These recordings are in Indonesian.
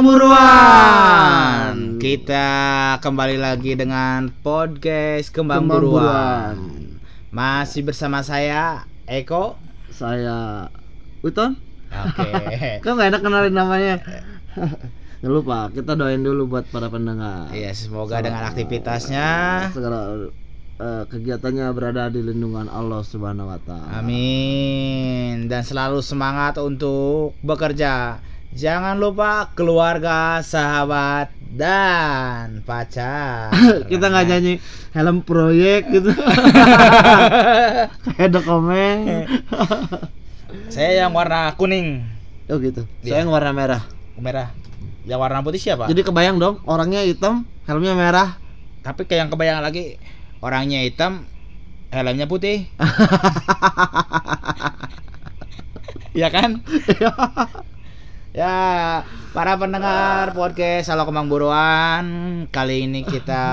Buruan. Kita kembali lagi dengan podcast kembang, Kembang buruan. Buruan. Masih bersama saya Eko. Saya Uton. Oke. Kok nggak enak kenalin namanya? Nggak lupa, kita doain dulu buat para pendengar. Iya, semoga dengan aktivitasnya segala eh, kegiatannya berada di lindungan Allah Subhanahu wa taala. Amin dan selalu semangat untuk bekerja. Jangan lupa keluarga, sahabat dan pacar. kita nggak nyanyi helm proyek gitu. Kayak dokumen. Saya yang warna kuning, Oh gitu. Iya. Saya yang warna merah. merah. Yang warna putih siapa? Jadi kebayang dong, orangnya hitam, helmnya merah. Tapi kayak yang kebayang lagi orangnya hitam, helmnya putih. Iya kan? Ya, para pendengar podcast Halo Kembang Buruan, kali ini kita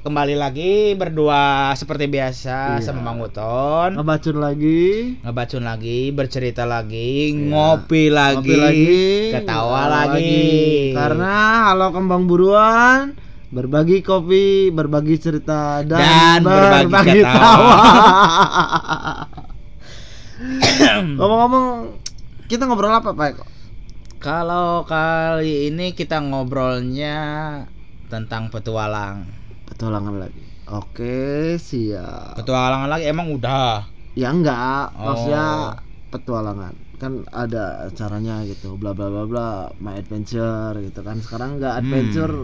kembali lagi berdua seperti biasa Iya. sama Mang Uton. Ngebacun lagi. Ngebacun lagi, bercerita lagi, Iya. ngopi lagi, Ngopi lagi, ketawa ketawa lagi. Karena halo kembang buruan, berbagi kopi, berbagi cerita dan, Dan berbagi ketawa. tawa. Ngomong-ngomong, kita ngobrol apa Pak? Kalau kali ini kita ngobrolnya tentang petualang. Petualangan lagi. Oke, siap. Petualangan lagi emang udah. Ya enggak, Oh. maksudnya petualangan kan ada caranya gitu bla bla bla bla my adventure gitu kan sekarang enggak Hmm. adventure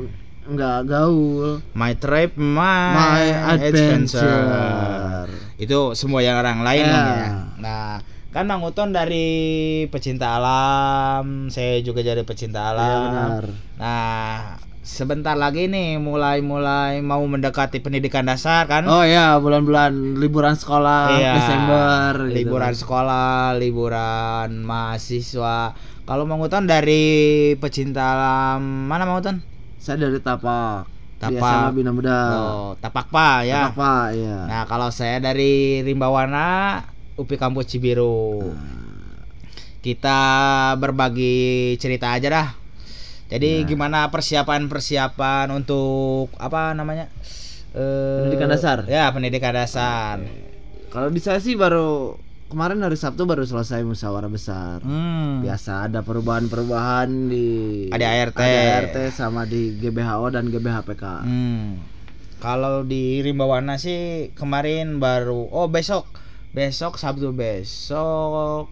enggak gaul My trip, my, my adventure. adventure Itu semua yang orang lain dong ya. Nah, kan Mang Uton dari pecinta alam, saya juga jadi pecinta Iya, alam. benar Nah, sebentar lagi nih mulai-mulai mau mendekati pendidikan dasar kan? oh ya bulan-bulan liburan sekolah Iya, Desember gitu liburan kan. sekolah, liburan mahasiswa. Kalau Mang Uton dari pecinta alam mana Mang Uton? saya dari Tapak Tapak. Bina Muda Oh, Tapakpa ya. Tapak Pak ya Nah, kalau saya dari Rimbawana, UPI Kampus Cibiru. Kita berbagi cerita aja dah. Jadi Nah. gimana persiapan-persiapan untuk apa namanya? Eh, Pendidikan dasar. Ya, pendidikan dasar. kalau di saya sih baru kemarin hari Sabtu baru selesai musyawarah besar Hmm. biasa ada perubahan-perubahan di ADART. ADART sama di GBHO dan GBHPK. Hmm. Kalau di Rimbawana sih kemarin baru oh besok besok Sabtu besok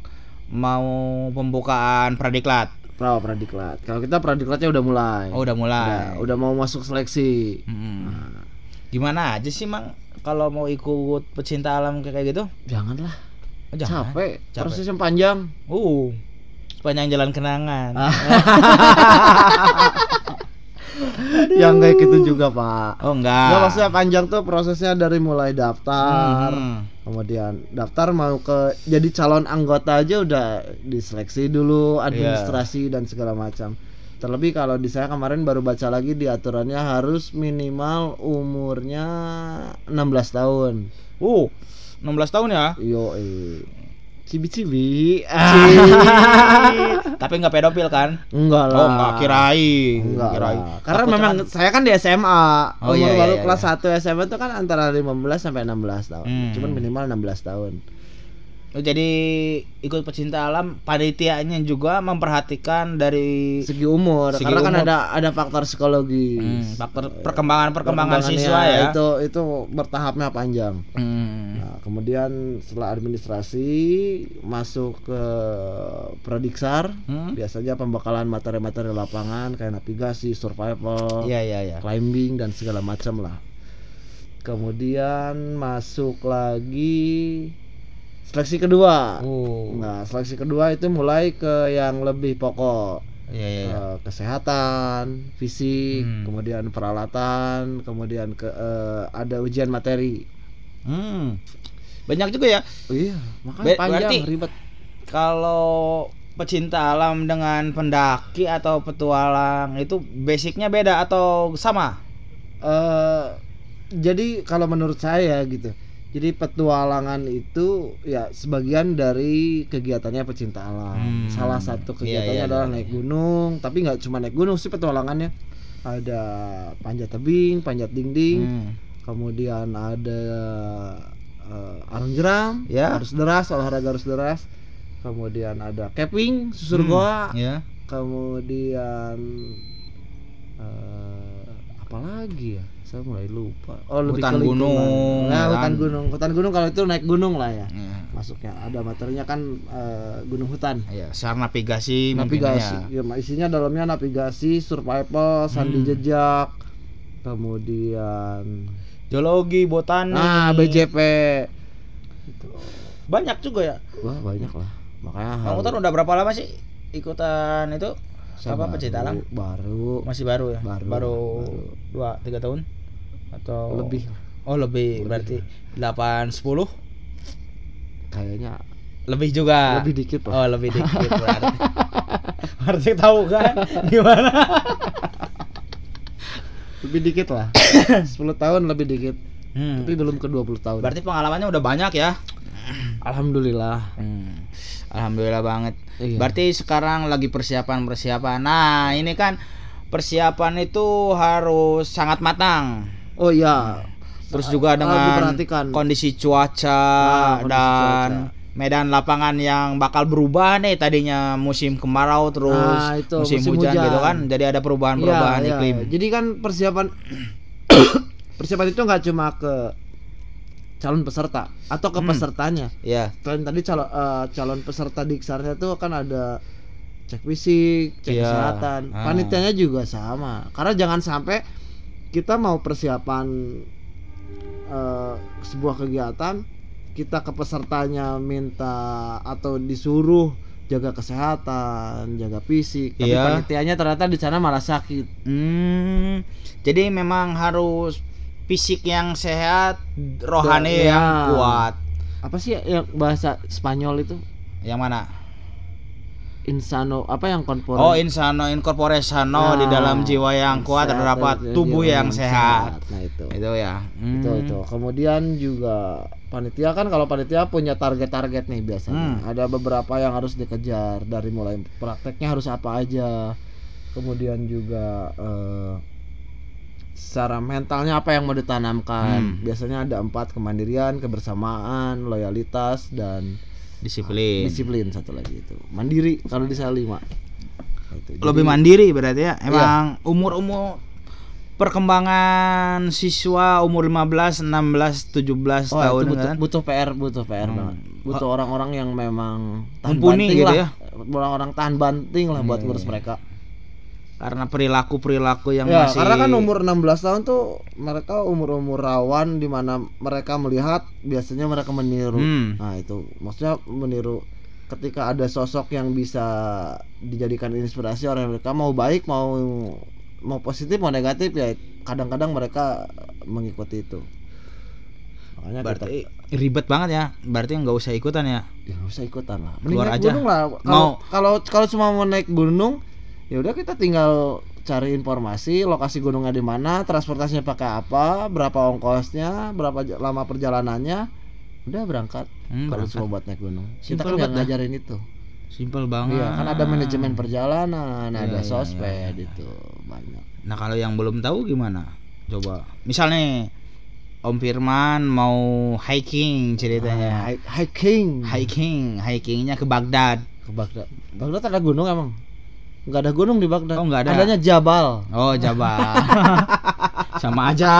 mau pembukaan pradiklat. Pra pradiklat. Kalau kita pradiklatnya udah mulai. Oh udah mulai. Udah, udah mau masuk seleksi. Hmm. Nah, Gimana aja sih Mang kalau mau ikut pecinta alam kayak gitu? janganlah. Oh, jangan. Capek. Capek. Proses yang panjang. Uh. Sepanjang jalan kenangan. Ah. Yang kayak gitu juga, Pak. Oh enggak. Nggak, maksudnya panjang tuh prosesnya dari mulai daftar, Hmm. Kemudian daftar mau ke jadi calon anggota aja udah diseleksi dulu administrasi dan segala macam. Terlebih kalau di saya kemarin baru baca lagi di aturannya harus minimal umurnya 16 tahun. Uh. 16 tahun ya? Yo, eh. Cibi-cibi. Tapi nggak pedofil kan? enggak lah. Oh, enggak kirain. Enggak Kirain. lah. Karena Takutnya memang kan- saya kan di SMA. Oh, Umur iya, iya, baru iya, kelas iya. 1 SMA itu kan antara 15 sampai 16 tahun. Hmm. Cuman minimal 16 tahun. Oh, jadi ikut pecinta alam panitianya juga memperhatikan dari Segi umur. Segi Karena kan umur. ada ada faktor psikologis. hmm, faktor perkembangan perkembangan siswa ya. Itu itu bertahapnya panjang. Hmm. Kemudian setelah administrasi masuk ke pradiksar, Hmm? biasanya pembekalan materi-materi lapangan kayak navigasi, survival, Iya iya iya. climbing dan segala macam lah. Kemudian masuk lagi seleksi kedua. Uh. Nah, seleksi kedua itu mulai ke yang lebih pokok. Iya. iya. Eh, kesehatan, fisik, Hmm. kemudian peralatan, kemudian ke eh, ada ujian materi. Hmm. Banyak juga ya. Oh iya, makanya Be- panjang berarti- ribet. Kalau pecinta alam dengan pendaki atau petualang itu basicnya beda atau sama? eh jadi kalau menurut saya gitu Jadi petualangan itu ya sebagian dari kegiatannya pecinta alam. Hmm. Salah satu Iya, kegiatannya iya, adalah iya. naik gunung, tapi nggak cuma naik gunung sih petualangannya. Ada panjat tebing, panjat dinding, Hmm. kemudian ada eh, arung jeram, Ya. harus deras, olahraga harus deras. Kemudian ada camping, susur Hmm, goa, Ya. kemudian eh, apa lagi ya? Saya mulai lupa. Oh, lebih Hutan gunung, Nah, hutan kan? gunung. Hutan gunung kalau itu naik gunung lah ya. Ya. Masuknya ada materinya kan eh, gunung hutan. Ya, secara navigasi, Navigasi. ya. Ya, isinya dalamnya navigasi, survival, sandi Hmm. jejak. Kemudian Geologi, botani. nah BJP. Banyak juga ya. Wah, banyak lah. Makanya Kamu kan udah berapa lama sih ikutan itu? saya apa pecinta alam? Baru Masih baru ya? Baru, baru, baru. dua tiga tahun atau lebih Oh lebih, berarti 8 10 kayaknya lebih juga. lebih dikit Oh lah. lebih dikit berarti. berarti tahu kan gimana? Lebih dikit lah. 10 tahun lebih dikit. Hmm. Tapi belum ke 20 tahun. Berarti pengalamannya udah banyak ya? alhamdulillah. Hmm. Alhamdulillah banget. Iya. Berarti sekarang lagi persiapan-persiapan. Nah, ini kan persiapan itu harus sangat matang. Oh iya. Terus juga dengan kondisi cuaca Nah, kondisi dan cuaca. Medan lapangan yang bakal berubah nih tadinya musim kemarau terus Nah, itu, musim, musim hujan, hujan. gitu kan. Jadi ada perubahan-perubahan iya. iklim. Jadi kan persiapan persiapan itu nggak cuma ke calon peserta atau ke Hmm. pesertanya. Iya. Selain tadi calon eh, calon peserta di Ksarnya itu kan ada cek fisik, cek Iya. kesehatan. Ah. Panitianya juga sama. Karena jangan sampai kita mau persiapan eh, sebuah kegiatan kita ke pesertanya minta atau disuruh jaga kesehatan, jaga fisik, tapi Iya. panitianya ternyata di sana malah sakit. Hmm. Jadi memang harus fisik yang sehat, rohani Ya. yang kuat. Apa sih yang bahasa Spanyol itu? Yang mana? Insano apa yang konfor Oh, insano incorpore sano Nah, di dalam jiwa yang kuat sehat, terdapat tubuh jiwa yang sehat. Nah, itu. Itu ya. Itu Hmm. itu. Kemudian juga panitia kan kalau panitia punya target-target nih biasanya. Hmm. Ada beberapa yang harus dikejar dari mulai prakteknya harus apa aja. Kemudian juga eh, secara mentalnya apa yang mau ditanamkan. Hmm. Biasanya ada empat kemandirian, kebersamaan, loyalitas dan Disiplin. disiplin satu lagi itu. Mandiri kalau di saya lima. Nah, Itu. Lebih Jadi- mandiri berarti ya. Emang umur-umur perkembangan siswa umur 15, 16, 17 Oh, tahun itu butuh, kan. butuh PR, butuh PR Hmm. banget. Butuh orang-orang yang memang tahan Mumpuni banting gitu lah. ya. Orang-orang tahan banting lah buat Iya, ngurus iya. mereka. Karena perilaku-perilaku yang ya, masih karena kan umur 16 tahun tuh mereka umur-umur rawan di mana mereka melihat biasanya mereka meniru. Hmm. Nah, itu maksudnya meniru ketika ada sosok yang bisa dijadikan inspirasi orang mereka mau baik mau mau positif mau negatif ya kadang-kadang mereka mengikuti itu. Makanya kita berarti ribet banget ya. Berarti nggak usah ikutan ya. ya nggak usah ikutan lah Keluar naik aja. gunung lah Mau. kalau kalau cuma mau naik gunung ya udah kita tinggal cari informasi lokasi gunungnya di mana transportasinya pakai apa berapa ongkosnya berapa lama perjalanannya udah berangkat Hmm, kalau cuma buat naik gunung kita kan nggak ya. ngajarin itu Simpel banget. iya kan ada manajemen perjalanan Iya, ada iya, sosmed iya, iya. itu banyak Nah kalau yang belum tahu gimana? Coba. Misalnya Om Firman mau hiking ceritanya. Ah, hi- hiking Hiking, hikingnya ke Baghdad. ke Baghdad Baghdad ada gunung emang nggak ada gunung di Baghdad Oh, nggak ada. adanya Jabal Oh Jabal. Sama aja.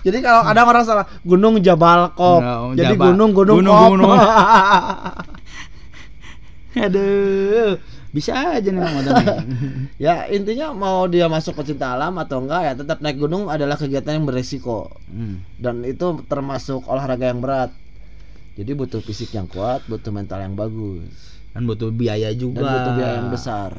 Jadi kalau ada orang salah Gunung Jabal Kop. Nggak, oh, Jadi Jabal. gunung gunung, Gunung, Kop. gunung. Aduh, bisa aja nih nih. ya intinya mau dia masuk pecinta alam atau enggak ya tetap naik gunung adalah kegiatan yang beresiko Hmm. dan itu termasuk olahraga yang berat. Jadi butuh fisik yang kuat, butuh mental yang bagus Dan butuh biaya juga. dan butuh biaya yang besar.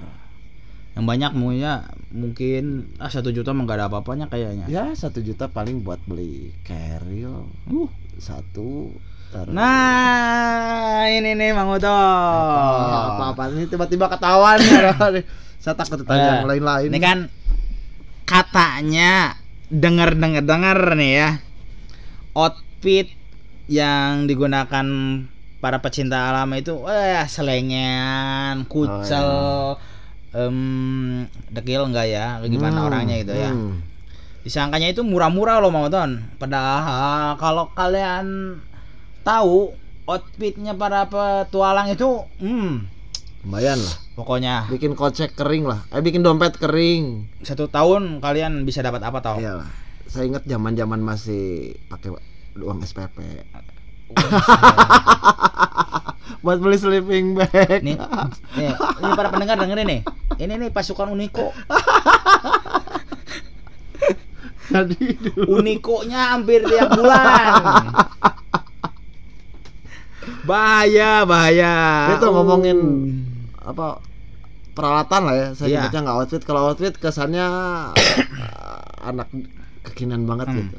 Yang banyak maunya mungkin ah satu juta mah nggak ada apa-apanya kayaknya. Ya satu juta paling buat beli carrier Uh. satu. Terus Nah, ini nih Mang Uto. apa apa ini tiba-tiba ketahuan ya. Saya takut ditanya Eh, yang lain-lain. Ini kan katanya denger denger denger nih ya. Outfit yang digunakan para pecinta alam itu wah selengean, kucel, em dekil enggak ya? Gimana Hmm, orangnya gitu ya. hmm. Disangkanya itu murah-murah loh Mang Oton. Padahal kalau kalian tahu outfitnya para petualang itu hmm Lumayan lah. pokoknya Bikin kocek kering lah. Eh bikin dompet kering. satu tahun kalian bisa dapat apa tau? Iyalah. Saya ingat zaman-zaman masih pakai uang SPP. Buat beli sleeping bag. Nih, nih, ini para pendengar dengerin nih. Ini nih pasukan Uniko. Dulu. Unikonya hampir tiap bulan. bahaya, bahaya. Itu ngomongin Uh. apa peralatan lah ya. Saya nyebutnya nggak outfit. Kalau outfit kesannya eh, anak kekinian banget Hmm. gitu.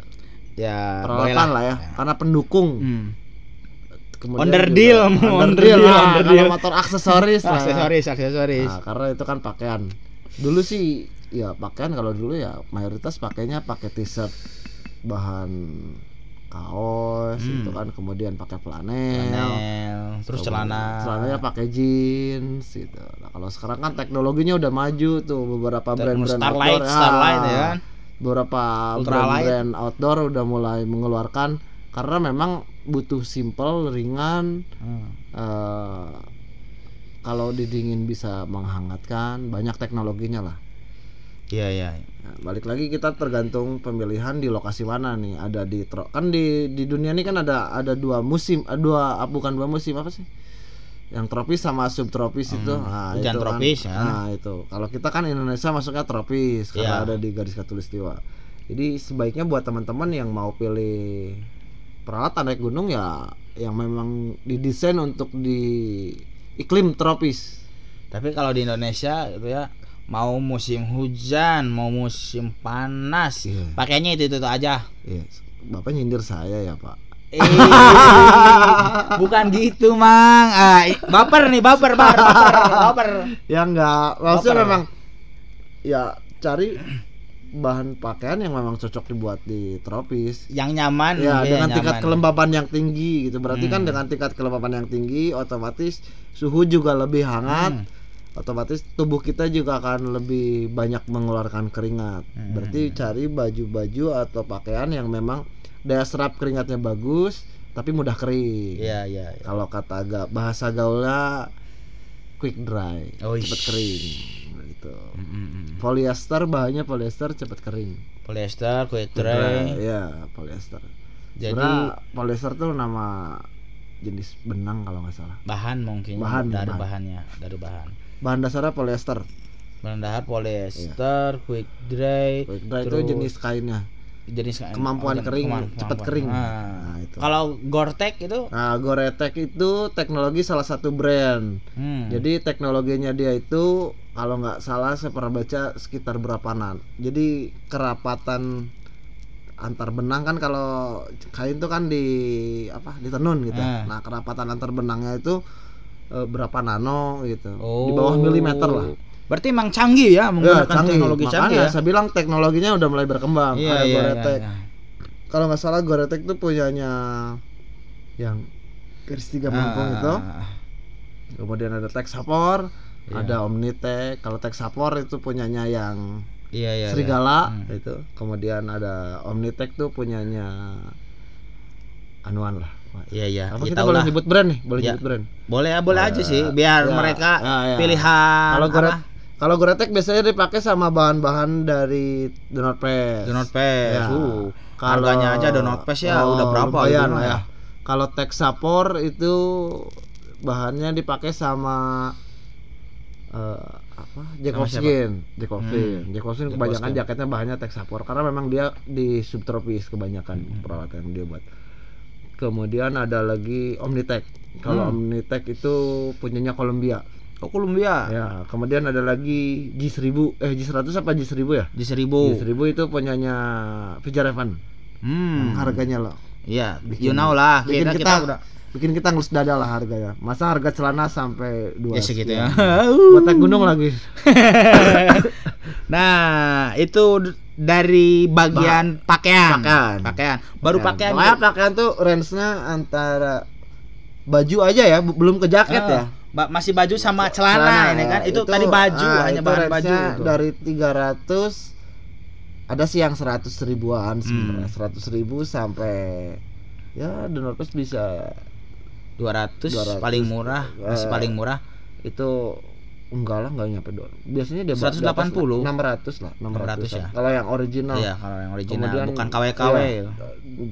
Ya, Peralatan boleh lah ya. Karena pendukung. Hmm. Kemudian Onderdil, juga- mau onderdil, onderdil, lah. onderdil. Kalau motor aksesoris lah. ya. Aksesoris, aksesoris. Nah, karena itu kan pakaian. Dulu sih ya pakaian kalau dulu ya mayoritas pakainya pakai t-shirt bahan kaos Hmm. itu kan kemudian pakai flanel. Flanel, terus celana. Celananya pakai jeans gitu. Nah, kalau sekarang kan teknologinya udah maju tuh beberapa brand-brand Starlight, outdoor. Starlight ya kan. Beberapa brand-brand outdoor udah mulai mengeluarkan karena memang butuh simple, ringan, Hmm. eh, kalau didingin bisa menghangatkan banyak teknologinya lah Iya, iya. Nah, balik lagi kita tergantung pemilihan di lokasi mana nih ada di tro kan di di dunia ini kan ada ada dua musim eh, dua ah, bukan dua musim apa sih yang tropis sama subtropis Hmm, itu nah, hujan itu tropis, kan, ya. nah itu kalau kita kan Indonesia masuknya tropis karena Iya. ada di garis khatulistiwa jadi sebaiknya buat teman-teman yang mau pilih peralatan naik gunung ya yang memang didesain untuk di iklim tropis Tapi kalau di Indonesia itu ya mau musim hujan, mau musim panas, Iya. pakainya itu itu aja. Iya, bapak nyindir saya ya pak Eh, bukan gitu, Mang. Ah, baper nih, baper, baper, baper, baper. ya enggak maksudnya Baper. memang ya cari bahan pakaian yang memang cocok dibuat di tropis Yang nyaman, ya dengan tingkat nyaman. kelembaban yang tinggi gitu berarti kan Hmm. dengan tingkat kelembaban yang tinggi otomatis suhu juga lebih hangat Hmm. otomatis tubuh kita juga akan lebih banyak mengeluarkan keringat Hmm. berarti cari baju-baju atau pakaian yang memang daya serap keringatnya bagus tapi mudah kering Iya, iya, iya. kalau kata agak bahasa gaulnya quick dry Oh, cepet ish. kering gitu Mm, mm, mm. polyester bahannya polyester cepet kering Polyester, quick Quick dry. ya polyester Jadi Sebenarnya polyester tuh nama jenis benang kalau nggak salah bahan mungkin Bahan, dari bahan. bahannya, dari bahan. bahan dasarnya polyester Bahan dasar polyester, quick dry, quick dry itu jenis kainnya jenis kemampuan organ- kering, kemampuan- kemampuan. kering. Ah. Nah, itu. Kalau Gore-Tex itu nah Goretek itu teknologi salah satu brand hmm. Jadi teknologinya dia itu kalau nggak salah saya pernah baca sekitar berapa nan. Jadi kerapatan antar benang kan kalau kain tuh kan di apa ditenun gitu. Ah. Nah kerapatan antar benangnya itu eh, berapa nano gitu. Oh. Di bawah milimeter lah. Berarti emang canggih ya menggunakan teknologi Makanya canggih ya. saya bilang teknologinya udah mulai berkembang. Iya, Ada iya, Goretek. iya, iya. Kalau nggak salah Goretek tuh punyanya yang garis tiga melengkung Ah, itu. ah, ah. Kemudian ada Texapor, Iya. ada Omnitech. Kalau Texapor itu punyanya yang Iya, iya. iya. Serigala Hmm. itu. Kemudian ada Omnitech tuh punyanya Anuan lah. Iya, iya. Apa Ya, kita boleh nyebut brand nih? Boleh Ya. nyebut brand. Boleh ya, boleh aja sih biar Ya, mereka ya, ya. pilihan Kalau kalau Goretek biasanya dipakai sama bahan-bahan dari Donut Press. Donut Paste. Ya. Uh, Kalau- harganya aja Donut Paste ya Oh, udah berapa lumayan gitu lah ya. Kalau Texapor itu bahannya dipakai sama eh, apa? Jack Wolfskin. Hmm, Jack kebanyakan jaketnya bahannya Texapor karena memang dia di subtropis kebanyakan Hmm. peralatan yang dia buat. Kemudian ada lagi Omnitech. Kalau Hmm. Omnitech itu punyanya Columbia. Oh, Columbia. Ya, kemudian ada lagi G1000 eh G100 apa G1000 ya? Di seribu. G1000 itu punyanya Fijarevan. Hmm. Harganya loh. Iya, you know lah. bikin Kita, kita, kita udah bikin kita ngelus dada lah harganya. Masa harga celana sampai dua ya segitu ya. Buat naik gunung lagi. nah, itu dari bagian pakaian. Pakaian. Pakaian. Baru pakaian. Pokoknya pakaian tuh range-nya antara baju aja ya, belum ke jaket Ah, ya. Ba- masih baju sama celana, ini ya. kan. Itu, tadi baju, ah, hanya itu bahan baju. itu. Dari 300 ada sih yang 100 ribuan sebenarnya, Hmm. 100 ribu sampai ya The North Face bisa 200, 200. paling murah, masih Eh, paling murah. itu enggak lah enggak nyampe dua biasanya dia 180. 600 lah 600, 600 ya. kalau yang original Iya, kalau yang original Kemudian, bukan KW-KW. iya,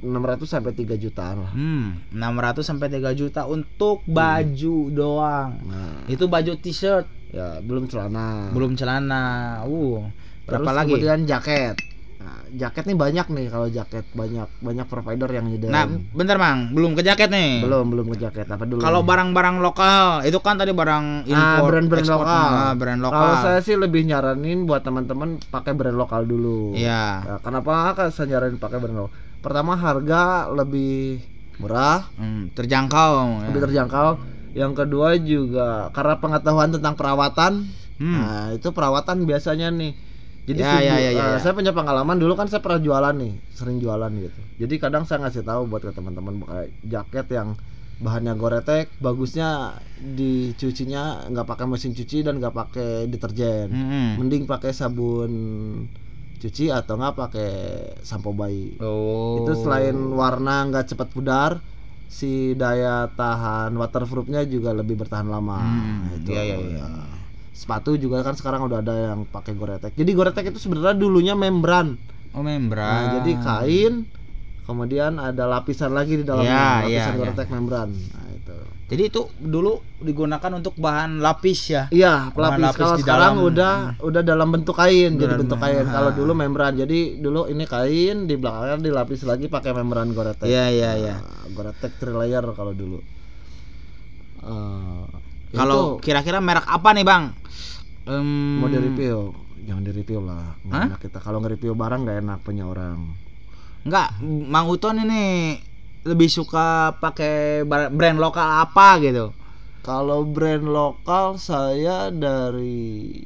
600 sampai 3 jutaan lah Hmm, 600 sampai 3 juta untuk baju doang. nah Itu baju t-shirt, ya belum celana belum celana. Uh, berapa Terus lagi? kemudian jaket nah, jaket nih banyak nih kalau jaket banyak banyak provider yang nyediain Nah, bentar Mang, belum ke jaket nih. belum belum ke jaket apa dulu Kalau barang-barang lokal, itu kan tadi barang ah, impor, brand-brand ekspor. lokal. Ah, brand lokal. Kalau saya sih lebih nyaranin buat teman-teman pakai brand lokal dulu. Iya. Nah, kenapa kan saya nyaranin pakai brand lokal? Pertama harga lebih murah, Hmm, terjangkau. ya. lebih terjangkau. Yang kedua juga karena pengetahuan tentang perawatan. Hmm. Nah, itu perawatan biasanya nih. Jadi Ya, video- ya, ya, ya, eh, ya. saya punya pengalaman dulu kan saya pernah jualan nih, sering jualan gitu. Jadi kadang saya ngasih tahu buat ke teman-teman pakai jaket yang bahannya Goretek, bagusnya dicucinya nggak pakai mesin cuci dan nggak pakai deterjen. Hmm. Mending pakai sabun cuci atau nggak pakai sampo bayi. Oh. Itu selain warna nggak cepat pudar, si daya tahan waterproofnya juga lebih bertahan lama. Hmm, itu. iya, iya, iya. Sepatu juga kan sekarang udah ada yang pakai Goretek. Jadi Goretek itu sebenarnya dulunya membran. Oh, membran. Nah, jadi kain kemudian ada lapisan lagi di dalamnya, Iya, lapisan iya. Goretek membran. Nah, itu. Jadi itu dulu digunakan untuk bahan lapis ya. Iya, pelapis. lapis Kalau di sekarang dalam. udah udah dalam bentuk kain, jadi bentuk kain. ah. Kalau dulu membran. Jadi dulu ini kain, di belakangnya dilapis lagi pakai membran Goretek. Iya, iya, iya. Nah, Goretek three layer kalau dulu. Eh, Kalau kira-kira merek apa nih, Bang? Em, mau di review, jangan di review lah. Nggak enak kita. Kalau nge-review barang nggak enak punya orang. Enggak, Mang Uton ini lebih suka pakai brand lokal apa gitu. Kalau brand lokal saya dari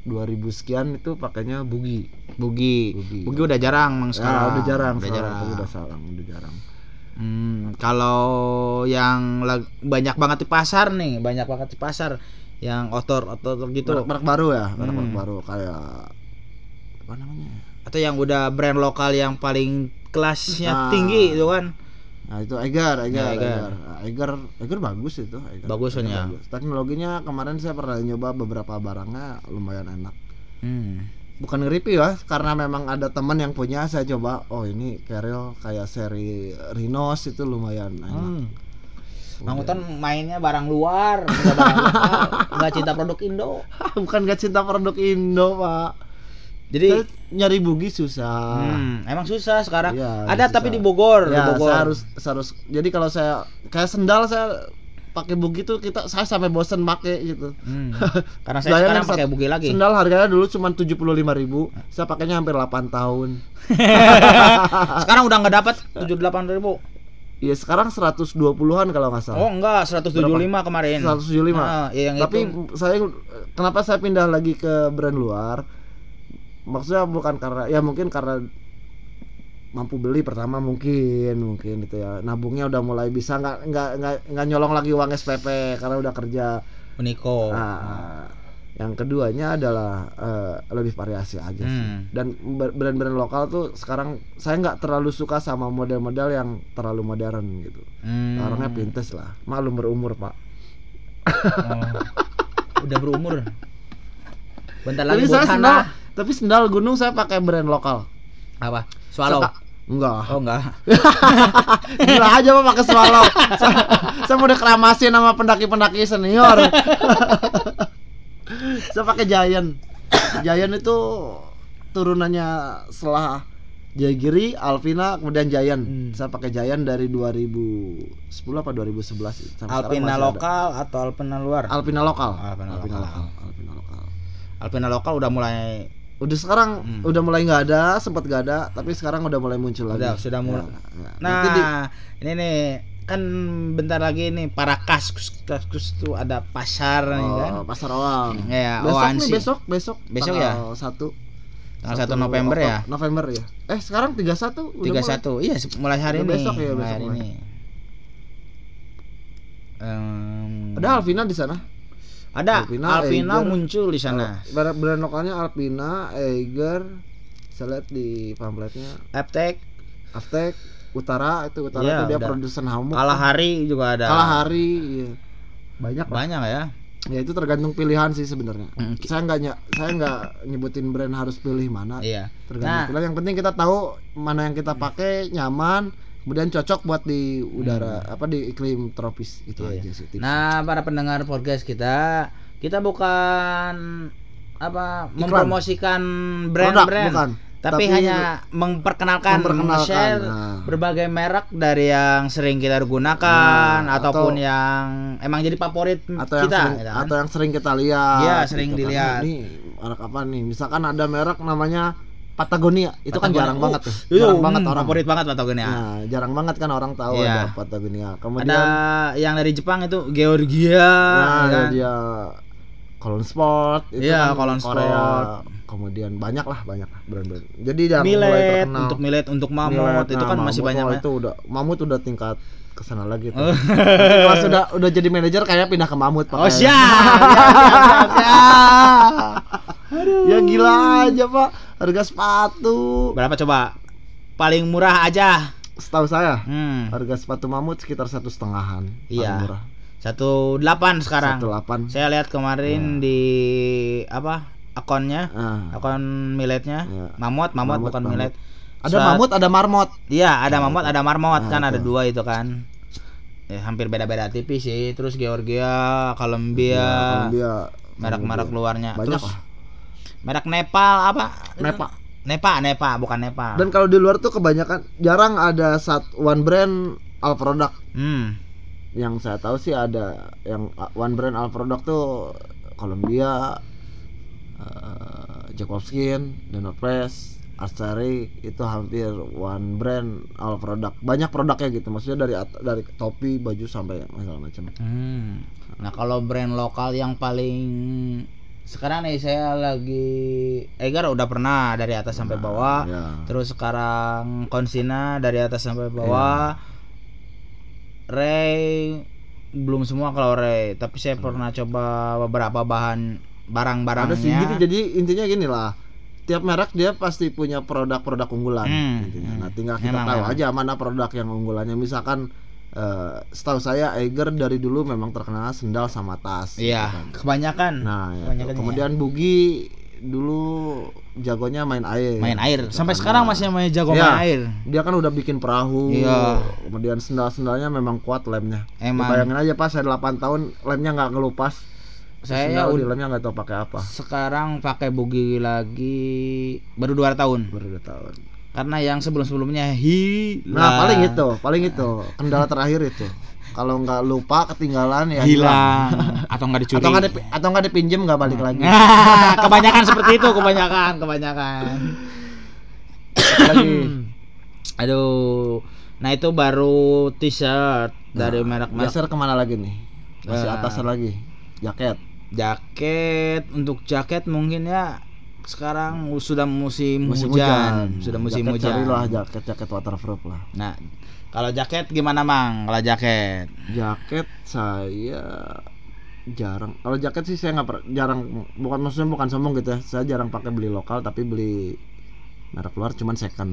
2000 sekian itu pakainya Bugi. Bugi. Bugi. Bugi udah jarang Mang Nah, sekarang. udah jarang, Udah sekarang. jarang. udah salang, udah jarang. Hmm, kalau yang banyak banget di pasar nih, banyak banget di pasar yang otor-otor gitu. Merek-merek baru ya, merek-merek Hmm. baru kayak apa namanya? Atau yang udah brand lokal yang paling kelasnya Ah. tinggi itu kan. Nah, itu Egar, Egar, Ya, Egar. Egar. Nah, Egar, Egar bagus itu, Egar. Bagus ya? bagus. Teknologinya kemarin saya pernah nyoba beberapa barangnya lumayan enak. Hmm. Bukan nge-review ya, karena memang ada teman yang punya saya coba. Oh, ini Carriel kayak seri Rhinos itu lumayan enak. Hmm. Mang Uton mainnya barang luar, nggak barang lokal, nggak cinta produk Indo. Bukan gak cinta produk Indo, Pak. Jadi Saya nyari bugi susah. Hmm, emang susah sekarang. Iya, Ada susah. tapi di Bogor, di Ya, Bogor. saya harus saya harus. Jadi kalau saya kayak sendal saya pakai bugi tuh kita saya sampai bosen pakai gitu. Hmm. Karena saya sekarang pakai bugi lagi. Sendal harganya dulu cuma 75.000 ribu Saya pakainya hampir 8 tahun. sekarang udah nggak dapat 78 ribu. Iya, sekarang 120-an kalau nggak salah. Oh enggak, 175 kemarin. 175. Ah, iya, yang Tapi itu. saya kenapa saya pindah lagi ke brand luar? Maksudnya bukan karena ya mungkin karena mampu beli pertama mungkin mungkin gitu ya nabungnya udah mulai bisa nggak nggak nggak nggak nyolong lagi uang SPP karena udah kerja Uniko. Nah, yang keduanya adalah eh, lebih variasi aja sih. Hmm. Dan brand-brand lokal tuh sekarang saya nggak terlalu suka sama model-model yang terlalu modern gitu. Hmm. Orangnya pintes lah. Maklum berumur pak. Oh. Udah berumur. Bentar Tapi lagi saya sendal, tapi sendal gunung saya pakai brand lokal. Apa? Swallow. Enggak. Oh enggak. Gila aja pak pakai swallow. saya, saya mau dikeramasin sama pendaki-pendaki senior. saya pakai Giant. Giant itu turunannya setelah Jagiri, Alpina, kemudian Giant. Hmm. Saya pakai Giant dari 2010 apa 2011 sampai Alpina masih ada. lokal atau Alpina luar? Alpina lokal. Alpina Alpina lokal. lokal. Alpina lokal. Alpina lokal udah mulai Udah sekarang Hmm. udah mulai nggak ada, sempat nggak ada, tapi sekarang udah mulai muncul lagi. Udah, sudah mulai. Ya, ya. Nah, Nanti di- ini nih kan bentar lagi nih para kaskus kaskus tuh ada pasar nih kan. Oh, pasar awam. Ya, besok nih besok besok Besok ya? satu Tanggal 1 Satu November ya. November ya. Eh sekarang 31 udah Tiga satu, iya mulai hari ini. besok ya, besok hari ini. Em, Ada Alvina di sana. Ada Alpina, Alpina, Eiger. muncul di sana. Brand, brand lokalnya Alpina, Eiger. Saya lihat di pamfletnya Aptek, Aftek Utara itu Utara Iya, itu dia udah. produsen hamuk. Kalahari juga ada. Kalahari. Iya. Banyak lah. Banyak ya. Ya itu tergantung pilihan sih sebenarnya. Mm, ki- Saya nggak ny- saya nggak nyebutin brand harus pilih mana. Iya. Tergantung Nah. pilihan. Yang penting kita tahu mana yang kita pakai nyaman, kemudian cocok buat di udara apa di iklim tropis itu Hmm. Iya. aja sih. Nah, para pendengar podcast kita, kita bukan apa Iklan. mempromosikan brand-brand, tapi, Tapi hanya memperkenalkan, memperkenalkan, share nah. berbagai merek dari yang sering kita gunakan Nah, ataupun atau- yang emang jadi favorit atau yang kita, sering, gitu kan. atau yang sering kita lihat. Iya, sering kan. dilihat. Ini merek apa nih? Misalkan ada merek namanya Patagonia, itu kan Patagonia. jarang Oh, banget tuh. Jarang banget hmm, orang. favorit banget Patagonia. Nah, jarang banget kan orang tahu Iya. ada Patagonia. Kemudian Ada yang dari Jepang itu Georgia, nah, ya kan? dia Colon Sport itu Iya, kan Colon Korea. Sport. Kemudian banyak lah banyak brand-brand. Jadi yang mulai Millet terkenal. untuk millet untuk mamut Millet, itu nah, kan masih Mamut, banyak oh, ya. itu udah Mamut udah tingkat ke sana lagi tuh. Oh. Kalau sudah udah jadi manajer kayak pindah ke Mamut Oh pakai- siap, siap, siap, siap. ya gila aja pak harga sepatu Berapa coba? Paling murah aja. setahu saya Hmm. harga sepatu mamut sekitar satu setengahan paling Iya. murah Satu delapan sekarang. satu delapan Saya lihat kemarin di apa akunnya, Nah, akun milletnya, Iya. mamut, mamut, Mamut, bukan mamut. millet. ada Saat- mamut ada marmot Iya, ada mamut, ada marmot Nah, kan ada dua itu kan. Ya, hampir beda-beda tipis sih. Terus Georgia, Columbia, Ya, merek-merek luarnya. banyak Terus lah merek Nepal apa? Nepa Nepa, Nepa, bukan Nepal. dan kalau di luar tuh kebanyakan jarang ada sat one brand all product Hmm. yang saya tahu sih ada yang uh, one brand all product tuh Columbia uh, Jack Wolfskin, Denver Press, Archery itu hampir one brand all product. Banyak produknya gitu. Maksudnya dari dari topi, baju sampai segala macam. Hmm. Nah kalau brand lokal yang paling sekarang nih saya lagi Egar udah pernah dari atas sampai bawah. Ya. Terus sekarang Konsina dari atas sampai bawah. Ray belum semua kalau Ray, tapi saya pernah coba beberapa bahan barang-barangnya. Ada sih gitu. Jadi intinya gini lah. Tiap merek dia pasti punya produk-produk unggulan Hmm, intinya. Nah, tinggal kita Memang, tahu memang. aja mana produk yang unggulannya. Misalkan eh, setahu saya Eiger dari dulu memang terkenal sendal sama tas. gitu Iya, kan. kebanyakan. Nah, ya, Kebanyakan kemudian Bugi dulu jagonya main air. main air. Gitu Sampai kan. sekarang masih main jago Iya. main air. Dia kan udah bikin perahu. Iya. Kemudian sendal-sendalnya memang kuat lemnya. Emang. Bayangin aja pas saya 8 tahun lemnya nggak ngelupas. Saya di lemnya nggak tahu pakai apa. sekarang pakai bugi lagi baru dua tahun. Baru 2 tahun. Karena yang sebelum-sebelumnya hilang. Nah, paling itu, paling itu kendala terakhir itu. Kalau nggak lupa ketinggalan ya hilang atau nggak dicuri. Atau nggak dipi- atau nggak dipinjem nggak balik lagi. Nah, kebanyakan seperti itu, kebanyakan, kebanyakan. lagi. Aduh. Nah, itu baru t-shirt dari merek-merek Geser ke mana lagi nih? Masih Nah. atas lagi. Jaket. Jaket. Untuk jaket mungkin ya sekarang sudah musim, Musim hujan. hujan. Sudah musim Jaket hujan. Carilah jaket-jaket waterproof lah. Nah, kalau jaket gimana, Mang? Kalau jaket? Jaket saya jarang. Kalau jaket sih saya nggak per- jarang. Bukan maksudnya bukan sombong gitu ya. Saya jarang pakai beli lokal tapi beli merek luar cuman second.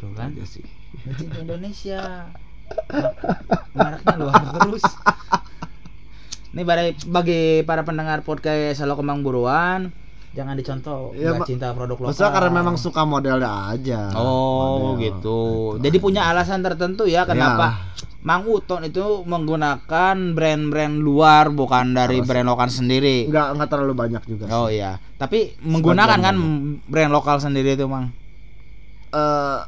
Tuh kan? Aja sih. Cinta Indonesia. Mereknya luar terus. Ini bagi, bagi para pendengar podcast Halo Kembang Buruan, jangan dicontoh Ya, nggak cinta produk lokal. Maksudnya karena memang suka modelnya aja. Oh Model. gitu. Nah, itu Jadi aja. punya alasan tertentu ya kenapa Mang Uton itu menggunakan brand-brand luar bukan dari Alasan. brand lokal sendiri. Nggak nggak terlalu banyak juga. sih. Oh iya. Tapi menggunakan kan banyak. brand lokal sendiri itu, Mang. Eh,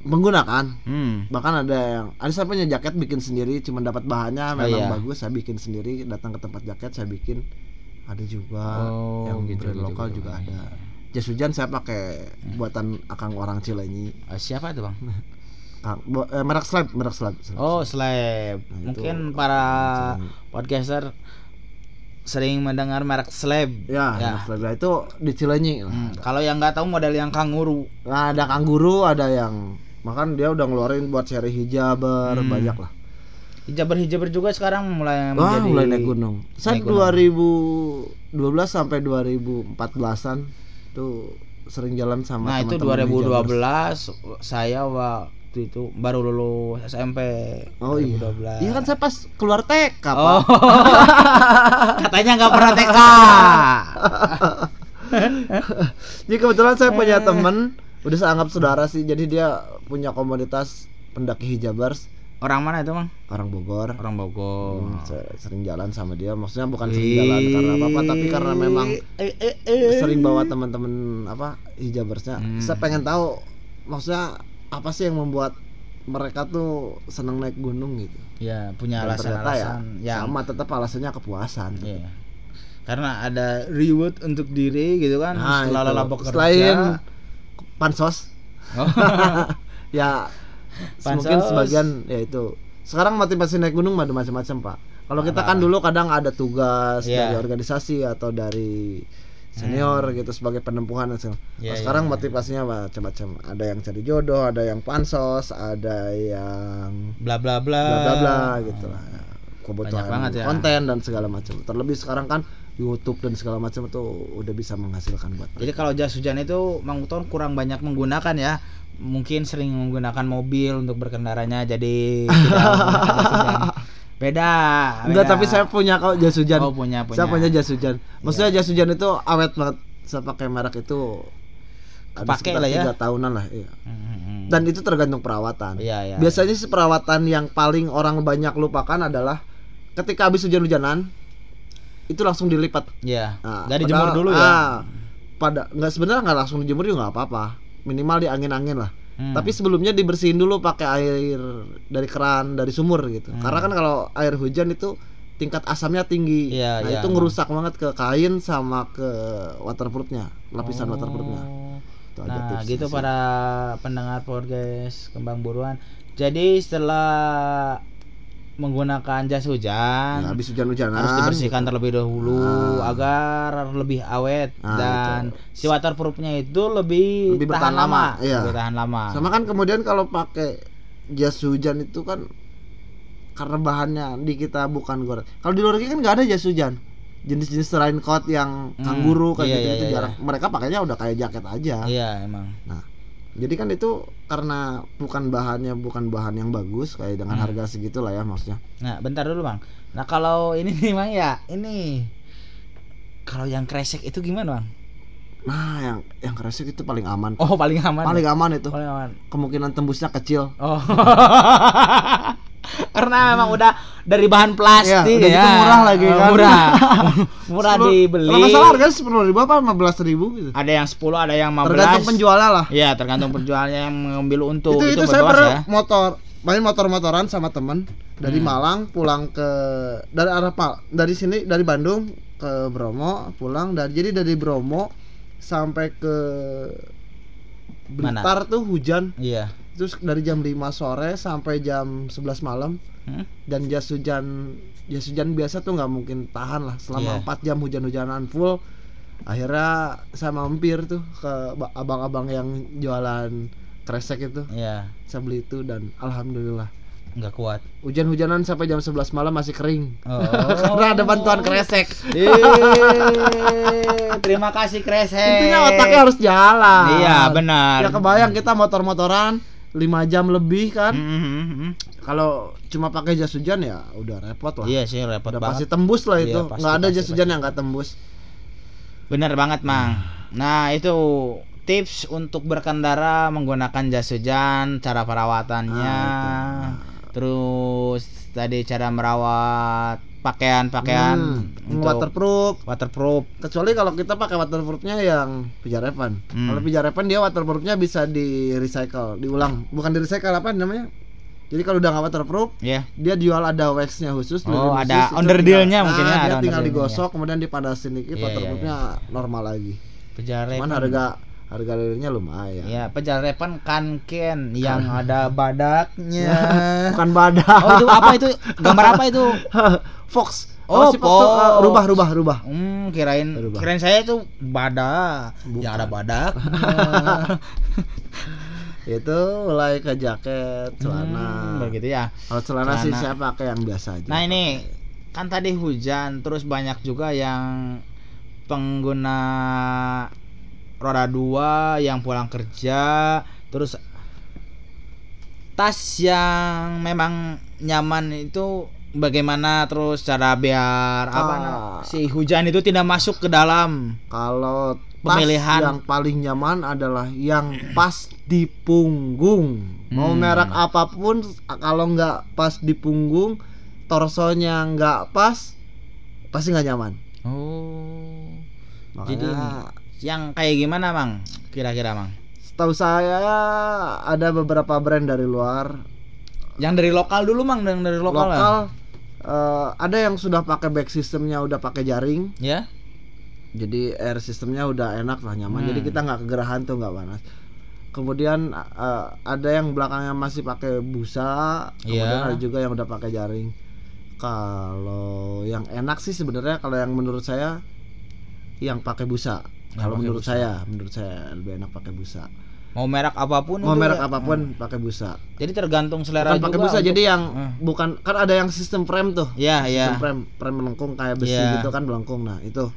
menggunakan Hmm. bahkan ada yang ada saya punya jaket bikin sendiri cuma dapat bahannya memang iya. bagus saya bikin sendiri datang ke tempat jaket saya bikin ada juga Oh, yang gitu, brand gitu, lokal gitu. juga ada jas hujan saya pakai buatan akang orang Cilenyi Eh, siapa itu, Bang? Kang- eh, merek slab merek slab, slab. Oh, slab. Nah, itu Mungkin para Cilenyi. podcaster sering mendengar merek Slab. Ya, Ya. Mas Lebra itu di Cilenyi. Hmm, Kalau yang nggak tahu model yang kanguru. Nah, ada kanguru, ada yang makan dia udah ngeluarin buat seri hijaber Hmm. banyak lah. Hijaber-hijaber juga sekarang mulai Wah, menjadi mulai naik gunung. Saya naik gunung. 2012 sampai 2014-an tuh sering jalan sama Nah, itu teman-teman hijabers. 2012 saya waktu itu baru lulus SMP. Oh iya. 2012. Iya kan saya pas keluar TK, Pak. Oh. Katanya nggak pernah TK. Jadi kebetulan saya punya temen udah saya anggap saudara sih. Jadi dia punya komunitas pendaki hijabers Orang mana itu, Bang? orang Bogor. Orang Bogor. Hmm, sering jalan sama dia. Maksudnya bukan sering jalan karena apa-apa, tapi karena memang Eh, eh, eh. sering bawa teman-teman apa hijabersnya. Hmm. Saya pengen tahu maksudnya apa sih yang membuat mereka tuh seneng naik gunung gitu. Ya, punya Dan ternyata ya alasan-alasan yang sama tetap alasannya kepuasan. Iya. Karena ada reward untuk diri gitu kan Nah, setelah lelah bekerja. Selain pansos Oh. ya Pansos. mungkin sebagian ya itu sekarang motivasi naik gunung ada macam-macam pak kalau kita kan Apa? dulu kadang ada tugas Iya. dari organisasi atau dari senior gitu sebagai penempuhan dan segala. Iya, Nah, sekarang iya, iya. motivasinya macam-macam ada yang cari jodoh ada yang pansos ada yang bla bla bla. bla bla bla gitu lah kebutuhan Banyak banget ya. konten dan segala macam terlebih sekarang kan YouTube dan segala macam itu udah bisa menghasilkan buat Jadi kalau jas hujan itu Mang Uton kurang banyak menggunakan ya. Mungkin sering menggunakan mobil untuk berkendaranya jadi hujan. Beda. Enggak, beda. tapi saya punya kok jas hujan. Oh, punya, punya. Saya punya jas hujan. Maksudnya jas hujan itu awet banget. Saya pakai merek itu sekitar lah ya. tiga tahunan lah, iya. Hmm, hmm, hmm. Dan itu tergantung perawatan. Iya, iya. Biasanya sih perawatan yang paling orang banyak lupakan adalah ketika habis hujan-hujanan itu langsung dilipat. Iya. Nah, Dari jemur dulu ya. ah, pada nggak sebenarnya nggak langsung dijemur juga nggak apa-apa. Minimal di angin-angin lah. Hmm. Tapi sebelumnya dibersihin dulu pakai air dari keran, dari sumur gitu. Hmm. Karena kan kalau air hujan itu tingkat asamnya tinggi. Iya, nah, iya, itu emang. ngerusak banget ke kain sama ke waterproofnya, lapisan Oh. waterproofnya. Itu aja Nah, tipsnya gitu sih. para pendengar podcast Kembang Buruan. Jadi setelah menggunakan jas hujan Ya, habis hujan-hujanan harus dibersihkan terlebih dahulu Ah. agar lebih awet Ah, dan si waterproofnya itu lebih, Lebih tahan bertahan lama, lama, iya. lebih tahan lama. Sama kan kemudian kalau pakai jas hujan itu kan karena bahannya di kita bukan gor. Kalau di luar negeri kan nggak ada jas hujan. Jenis-jenis raincoat yang Hmm, kanguru kayak iya, gitu iya, itu iya, jarang. Mereka pakainya udah kayak jaket aja. Iya emang. Nah, jadi kan itu karena bukan bahannya bukan bahan yang bagus kayak dengan Hmm. harga segitu lah ya maksudnya. Nah, bentar dulu, Bang. Nah, kalau ini nih, Bang ya, ini kalau yang kresek itu gimana, Bang? Nah, yang yang kresek itu paling aman. Oh, paling aman. paling ya? aman itu. Paling aman. Kemungkinan tembusnya kecil. Oh. Karena memang udah dari bahan plastik Iya, udah ya. gitu murah lagi Oh, kan. Murah. murah Sepuluh- dibeli. Kalau salah harganya sepuluh ribu apa lima belas ribu gitu. Ada yang 10, ada yang 15. Tergantung penjualnya lah. Iya, tergantung penjualnya yang mengambil untung. itu itu, saya berluas pernah ya. motor main motor-motoran sama temen dari Hmm. Malang pulang ke dari arah Pal dari sini dari Bandung ke Bromo pulang dari jadi dari Bromo sampai ke Mana? Blitar tuh hujan Iya. Terus dari jam 5 sore sampai jam 11 malam Hmm? dan jas hujan jas hujan biasa tuh nggak mungkin tahan lah selama Iya. 4 jam hujan-hujanan full akhirnya saya mampir tuh ke ba- abang-abang yang jualan kresek itu Iya, saya beli itu dan alhamdulillah nggak kuat. hujan-hujanan sampai jam 11 malam masih kering Oh. karena ada bantuan kresek terima kasih Kresek. intinya otaknya harus jalan Iya, benar. ya kebayang kita motor-motoran 5 jam lebih kan Hmm, hmm, kalau cuma pakai jas hujan ya udah repot lah Iya sih repot udah pasti banget. tembus lah Iya, itu pasti, nggak ada pasti, jas hujan pasti. yang nggak tembus Bener banget, Mang. Nah, itu tips untuk berkendara menggunakan jas hujan, cara perawatannya. Ah, Terus tadi cara merawat pakaian-pakaian Hmm, waterproof. waterproof. kecuali kalau kita pakai waterproofnya yang pijarepan Hmm. kalau pijarepan dia waterproofnya bisa di recycle diulang. Bukan di recycle apa namanya? Jadi kalau udah nggak waterproof Ya. dia jual ada waxnya khusus Oh, lilin ada khusus, itu underdealnya tinggal- mungkin ya, ah, ada dia tinggal digosok kemudian dipanasin dikit Iya, iya, waterproofnya normal lagi. Pejarepan. cuman harga harga lilinnya lumayan Ya, pejarepan kanken yang ada badaknya. bukan badak Oh, itu apa itu? Gambar apa itu? fox Oh, sipok tuh, pok. eh, rubah rubah rubah. Hmm, kirain Berubah. kirain saya itu badak. Bukan. Yang ada badak. Itu mulai ke jaket, celana. Hmm, begitu ya. Kalau celana, sih Celana. saya pakai yang biasa aja. Nah, ini kan tadi hujan, terus banyak juga yang pengguna roda dua yang pulang kerja, terus tas yang memang nyaman itu bagaimana terus cara biar apa Ah. si hujan itu tidak masuk ke dalam Kalau tas Pemilihan. yang paling nyaman adalah yang pas di punggung. Mau Hmm. merek apa pun, kalau nggak pas di punggung, torsonya nggak pas, pasti nggak nyaman. oh Makanya, Jadi, yang kayak gimana mang kira-kira mang setahu saya ada beberapa brand dari luar yang dari lokal dulu mang yang dari lokal, lokal. lah. eh, ada yang sudah pakai back sistemnya udah pakai jaring, ya jadi air sistemnya udah enak lah nyaman. Hmm. Jadi kita nggak kegerahan tuh nggak panas. Kemudian eh, ada yang belakangnya masih pakai busa, kemudian Iya. ada juga yang udah pakai jaring. Kalau yang enak sih sebenarnya kalau yang menurut saya yang pakai busa. Kalau menurut busa. saya, menurut saya lebih enak pakai busa. mau merek apa pun Mau merek ya? apa pun Hmm. pakai busa. jadi tergantung selera Bukan pakai busa, untuk- jadi yang Hmm. bukan kan ada yang sistem frame tuh. ya sistem ya frame frame melengkung kayak besi Iya. gitu kan melengkung nah itu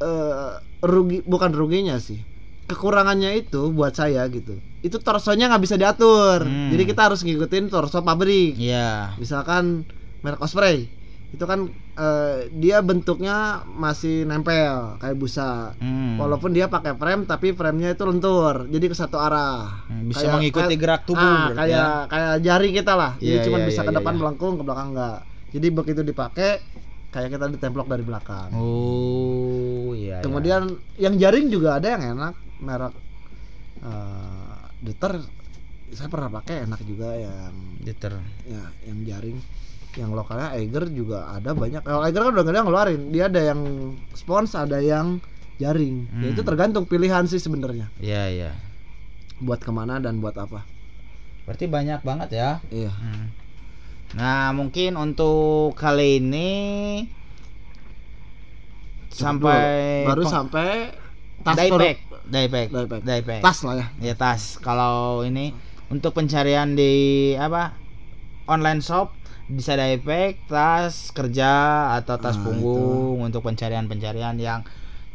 eh rugi bukan ruginya sih kekurangannya itu buat saya gitu itu torsonya nggak bisa diatur Hmm. jadi kita harus ngikutin torso pabrik ya misalkan merek Osprey itu kan eh, dia bentuknya masih nempel kayak busa Hmm. walaupun dia pakai frame tapi framenya itu lentur jadi ke satu arah Hmm, bisa Kayak- mengikuti kayak- gerak tubuh ah, berarti kayak ya. kayak jari kita lah jadi Iya, cuma iya, bisa iya, ke iya, depan iya. melengkung ke belakang enggak jadi begitu dipakai kayak kita ditemplok dari belakang oh iya iya. kemudian yang jaring juga ada yang enak merek eh Deter saya pernah pakai enak juga yang Deter. ya yang jaring yang lokalnya Eiger juga ada banyak kalau Eiger kan udah nggak ada yang ngeluarin dia ada yang spons ada yang jaring ya Hmm. itu tergantung pilihan sih sebenarnya iya iya buat ke mana dan buat apa berarti banyak banget ya iya Hmm. Nah, mungkin untuk kali ini Cukup sampai dulu. baru sampai tas Diepack. diepack. tas lah ya Ya tas. Kalau ini untuk pencarian di apa? Online shop bisa diepack, tas kerja atau tas Nah, punggung untuk pencarian-pencarian yang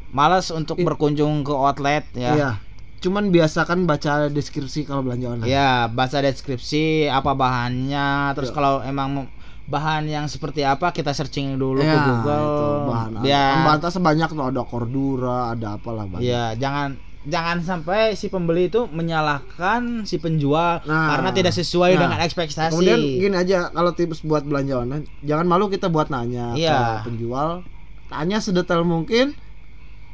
malas untuk It- berkunjung ke outlet ya. iya cuman biasakan baca deskripsi kalau belanja online Ya, baca deskripsi apa bahannya, terus Ya. kalau emang bahan yang seperti apa kita searching dulu ke Ya, Google. itu bahan kan bahan tasnya banyak tuh ada Cordura ada apalah banyak ya jangan jangan sampai si pembeli itu menyalahkan si penjual Nah, karena tidak sesuai nah, dengan ekspektasi. Kemudian gini aja kalau tips buat belanja online, jangan malu kita buat nanya Iya. ke penjual. Tanya sedetail mungkin.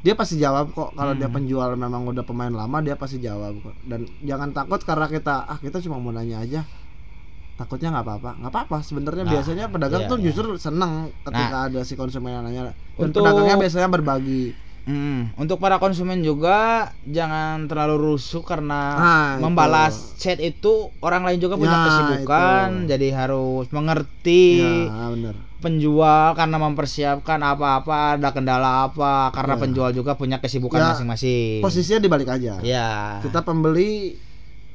Dia pasti jawab kok. Kalau dia Hmm. penjual memang udah pemain lama, dia pasti jawab kok. Dan jangan takut karena kita ah kita cuma mau nanya aja. Takutnya nggak apa-apa, nggak apa-apa. Sebenarnya Nah, biasanya pedagang iya, tuh iya. justru seneng ketika ada si konsumen yang nanya. Dan Untuk- pedagangnya biasanya berbagi. Hmm, untuk para konsumen juga jangan terlalu rusuh karena Nah, itu. membalas chat itu orang lain juga punya Ya, kesibukan, itu. jadi harus mengerti Ya, bener. penjual karena mempersiapkan apa-apa ada kendala apa karena Ya. penjual juga punya kesibukan Ya, masing-masing. Posisinya dibalik aja. Ya. Kita pembeli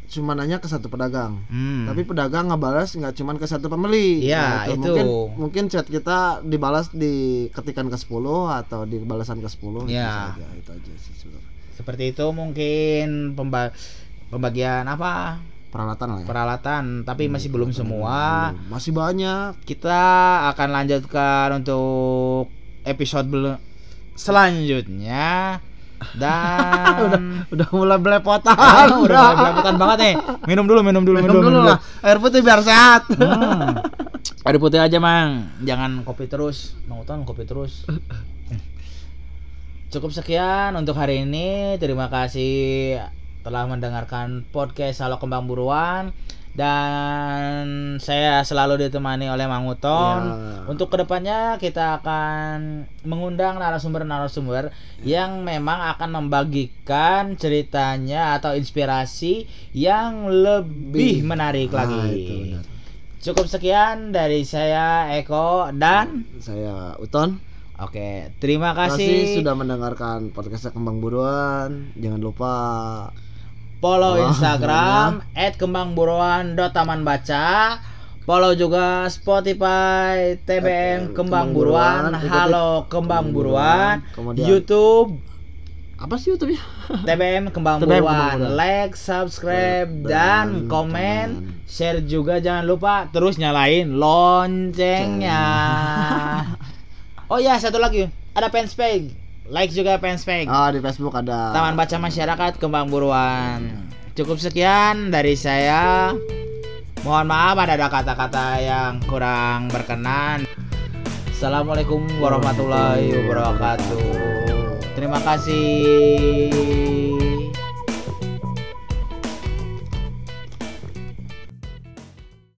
cuma nanya ke satu pedagang. Hmm. tapi pedagang ngebalas nggak cuman ke satu pembeli Iya, Nah, itu. mungkin mungkin chat kita dibalas di ketikan ke 10 atau di balasan ke 10 Iya. itu saja itu aja sih sebenarnya. seperti itu mungkin pemba- pembagian apa peralatan lah ya peralatan tapi Hmm, masih belum peralatan semua belum. masih banyak kita akan lanjutkan untuk episode selanjutnya dan udah mulai belepotan Ah, udah mulai belepotan banget nih minum dulu minum dulu minum dulu lah air putih biar sehat Hmm. Air putih aja mang, jangan kopi terus. Mang Uton kopi terus. Cukup sekian untuk hari ini. Terima kasih telah mendengarkan podcast Halo Kembang Buruan dan saya selalu ditemani oleh Mang Uton. Ya. Untuk ke depannya kita akan mengundang narasumber-narasumber yang memang akan membagikan ceritanya atau inspirasi yang lebih menarik Nah, lagi. itu benar. Cukup sekian dari saya Eko dan Saya Uton. Oke, terima Terima kasih kasih. sudah mendengarkan podcast Kembang Buruan. Jangan lupa Follow Instagram @kembangburuan.tamanbaca. Follow juga Spotify TBM Kembang Kembang Buruan, Buruan, Halo Kembang Buruan, Kemudian- YouTube apa sih? TBM Kembang TBM Kembang Buruan. Like, subscribe Dan dan komen, komen. share juga jangan lupa terus nyalain loncengnya. oh ya, satu lagi. Ada fanspage. Like juga fanspage. Oh, di Facebook ada Taman Baca Masyarakat Kembang Buruan. Cukup sekian dari saya. Mohon maaf ada kata-kata yang kurang berkenan. Assalamualaikum warahmatullahi wabarakatuh. Terima kasih.